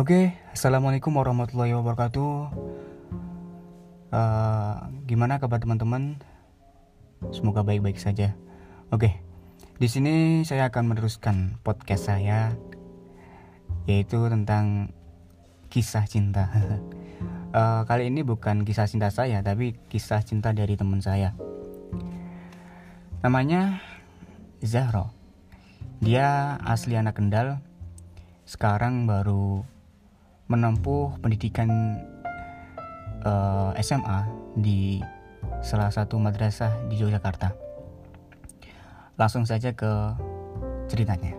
Oke, assalamualaikum warahmatullahi wabarakatuh. Uh, gimana kabar teman-teman? Semoga baik-baik saja. Oke, di sini saya akan meneruskan podcast saya, yaitu tentang kisah cinta. uh, kali ini bukan kisah cinta saya, tapi kisah cinta dari teman saya. Namanya Zahro. Dia asli anak Kendal. Sekarang baru menempuh pendidikan uh, eh, SMA di salah satu madrasah di Yogyakarta. Langsung saja ke ceritanya.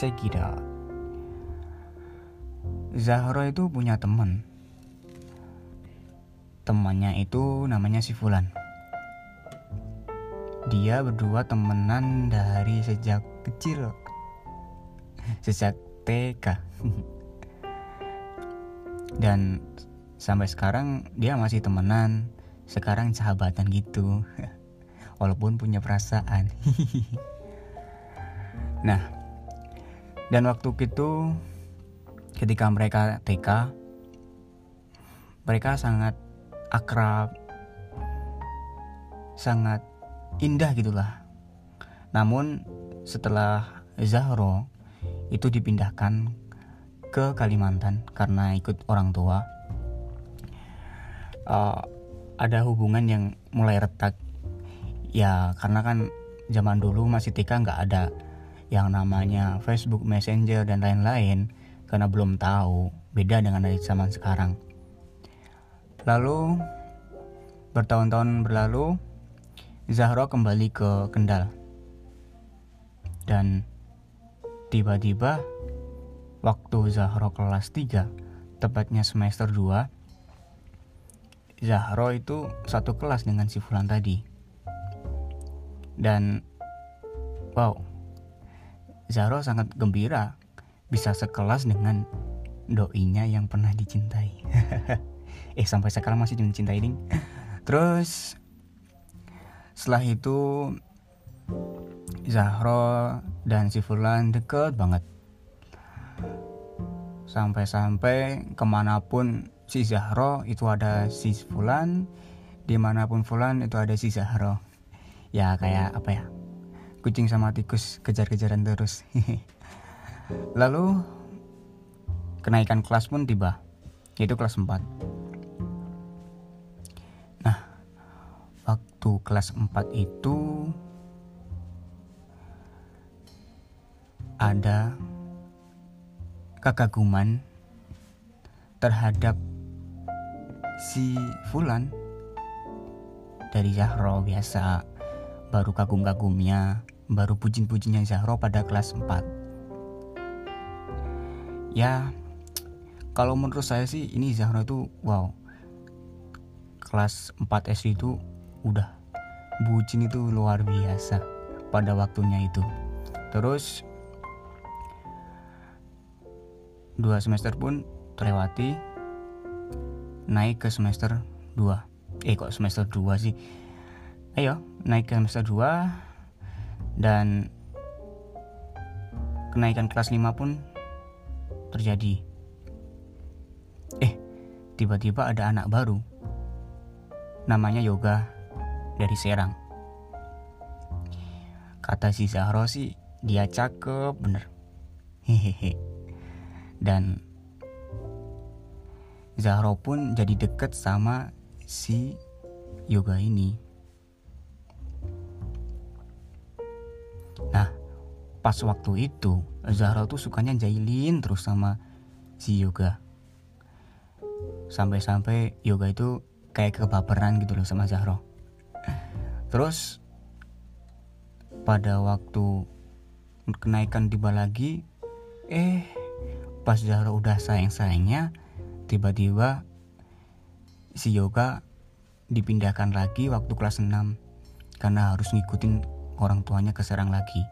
Out. Zahro itu punya teman. Temannya itu namanya si Fulan. Dia berdua temenan dari sejak kecil. Sejak TK. dan sampai sekarang dia masih temenan. Sekarang sahabatan gitu. Walaupun punya perasaan. Nah dan waktu itu ketika mereka TK mereka sangat akrab sangat indah gitulah. Namun setelah Zahro itu dipindahkan ke Kalimantan karena ikut orang tua. Uh, ada hubungan yang mulai retak. Ya karena kan zaman dulu masih tika nggak ada yang namanya Facebook Messenger dan lain-lain karena belum tahu. Beda dengan dari zaman sekarang. Lalu bertahun-tahun berlalu Zahro kembali ke Kendal. Dan tiba-tiba waktu Zahro kelas 3 tepatnya semester 2 Zahro itu satu kelas dengan si Fulan tadi. Dan wow Zahro sangat gembira bisa sekelas dengan doinya yang pernah dicintai. Eh sampai sekarang masih dicintai ding. Terus setelah itu Zahro dan si Fulan deket banget sampai-sampai ke mana pun si Zahro itu ada si Fulan di mana pun Fulan itu ada si Zahro. Ya kayak apa ya? Kucing sama tikus kejar-kejaran terus. Lalu kenaikan kelas pun tiba. Yaitu kelas 4 nah waktu kelas 4 itu ada kekaguman terhadap si Fulan dari Zahro biasa baru kagum-kagumnya baru pujian-pujiannya Zahro pada kelas 4 ya kalau menurut saya sih ini Zahro itu wow kelas 4 SD itu udah bucin itu luar biasa pada waktunya itu. Terus dua semester pun terlewati naik ke semester 2 eh kok semester 2 sih? Ayo naik ke semester 2 dan kenaikan kelas 5 pun terjadi. Eh tiba-tiba ada anak baru namanya Yoga dari Serang. Kata si Zahro sih dia cakep bener. Hehehe dan Zahro pun jadi deket sama si Yoga ini. Nah, pas waktu itu Zahro tuh sukanya jailin terus sama si Yoga. Sampai-sampai Yoga itu kayak kebaperan gitu loh sama Zahro. Terus pada waktu kenaikan tiba lagi, eh pas Zahra udah sayang-sayangnya tiba-tiba si Yoga dipindahkan lagi waktu kelas 6 karena harus ngikutin orang tuanya ke Serang lagi.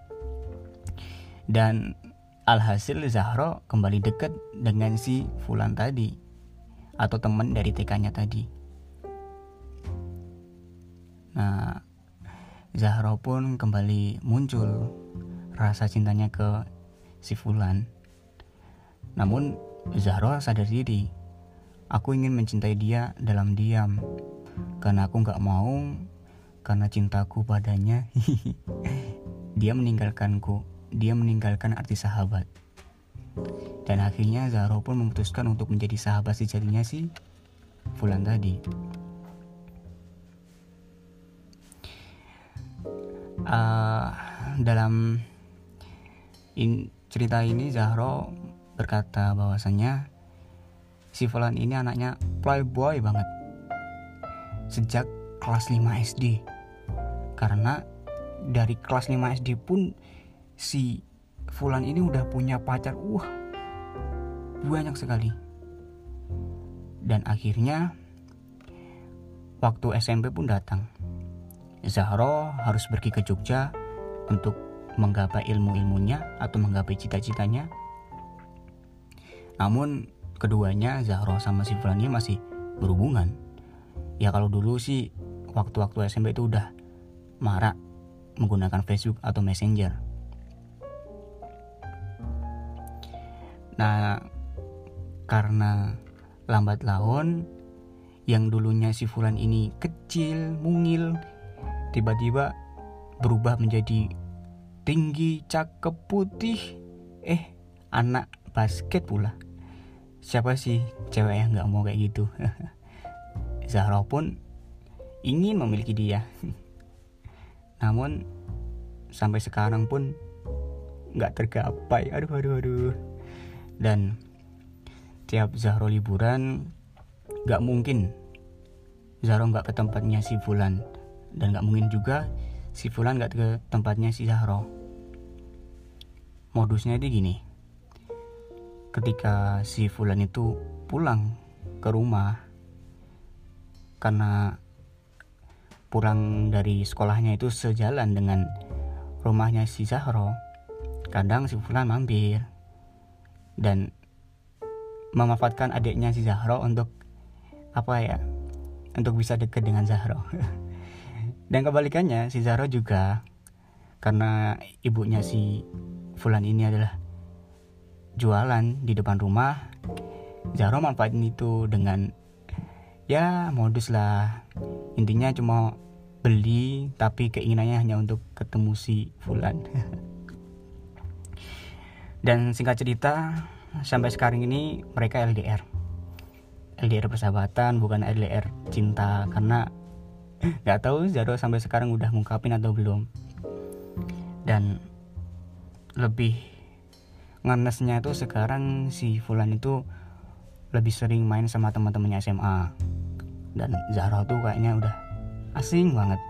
Dan alhasil Zahro kembali dekat dengan si Fulan tadi atau teman dari TK-nya tadi. Nah Zahro pun kembali muncul rasa cintanya ke si Fulan namun Zahro sadar diri. Aku ingin mencintai dia dalam diam. Karena aku gak mau, karena cintaku padanya. dia meninggalkanku. Dia meninggalkan arti sahabat. Dan akhirnya Zahro pun memutuskan untuk menjadi sahabat sejatinya si Fulan tadi. Uh, dalam in, cerita ini Zahro berkata bahwasanya si Fulan ini anaknya playboy banget. Sejak kelas 5 SD karena dari kelas 5 SD pun si Fulan ini udah punya pacar. Wah banyak sekali. Dan akhirnya waktu SMP pun datang. Zahro harus pergi ke Jogja untuk menggapai ilmu-ilmunya atau menggapai cita-citanya namun keduanya Zahro sama si Fulan ini masih berhubungan ya kalau dulu sih waktu-waktu SMP itu udah marak menggunakan Facebook atau Messenger Nah, karena lambat laun yang dulunya si Fulan ini kecil, mungil, tiba-tiba berubah menjadi tinggi, cakep, putih. Eh, anak basket pula. Siapa sih cewek yang gak mau kayak gitu? Zahra pun ingin memiliki dia. Namun sampai sekarang pun nggak tergapai. Aduh, aduh, aduh dan tiap Zahro liburan gak mungkin Zahro gak ke tempatnya si Fulan dan gak mungkin juga si Fulan gak ke tempatnya si Zahro modusnya itu gini ketika si Fulan itu pulang ke rumah karena pulang dari sekolahnya itu sejalan dengan rumahnya si Zahro kadang si Fulan mampir dan memanfaatkan adiknya si Zahro untuk apa ya untuk bisa dekat dengan Zahro. Dan kebalikannya si Zahro juga karena ibunya si Fulan ini adalah jualan di depan rumah Zahro manfaatin itu dengan ya modus lah intinya cuma beli tapi keinginannya hanya untuk ketemu si Fulan Dan singkat cerita, sampai sekarang ini mereka LDR. LDR persahabatan bukan LDR cinta karena nggak tahu Zaro sampai sekarang udah ngungkapin atau belum. Dan lebih ngenesnya itu sekarang si Fulan itu lebih sering main sama teman-temannya SMA dan Zara tuh kayaknya udah asing banget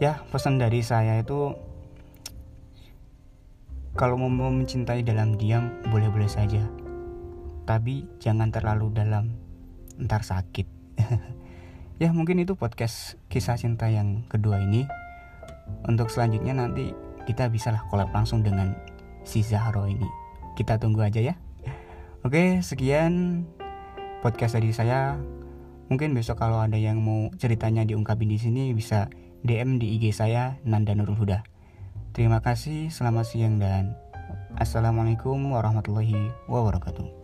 ya pesan dari saya itu kalau mau mencintai dalam diam, boleh-boleh saja. Tapi jangan terlalu dalam, ntar sakit. ya mungkin itu podcast kisah cinta yang kedua ini. Untuk selanjutnya nanti kita bisa lah collab langsung dengan si Zahro ini. Kita tunggu aja ya. Oke, sekian podcast dari saya. Mungkin besok kalau ada yang mau ceritanya diungkapin di sini bisa DM di IG saya Nanda Nurul Huda. Terima kasih, selamat siang dan Assalamualaikum warahmatullahi wabarakatuh.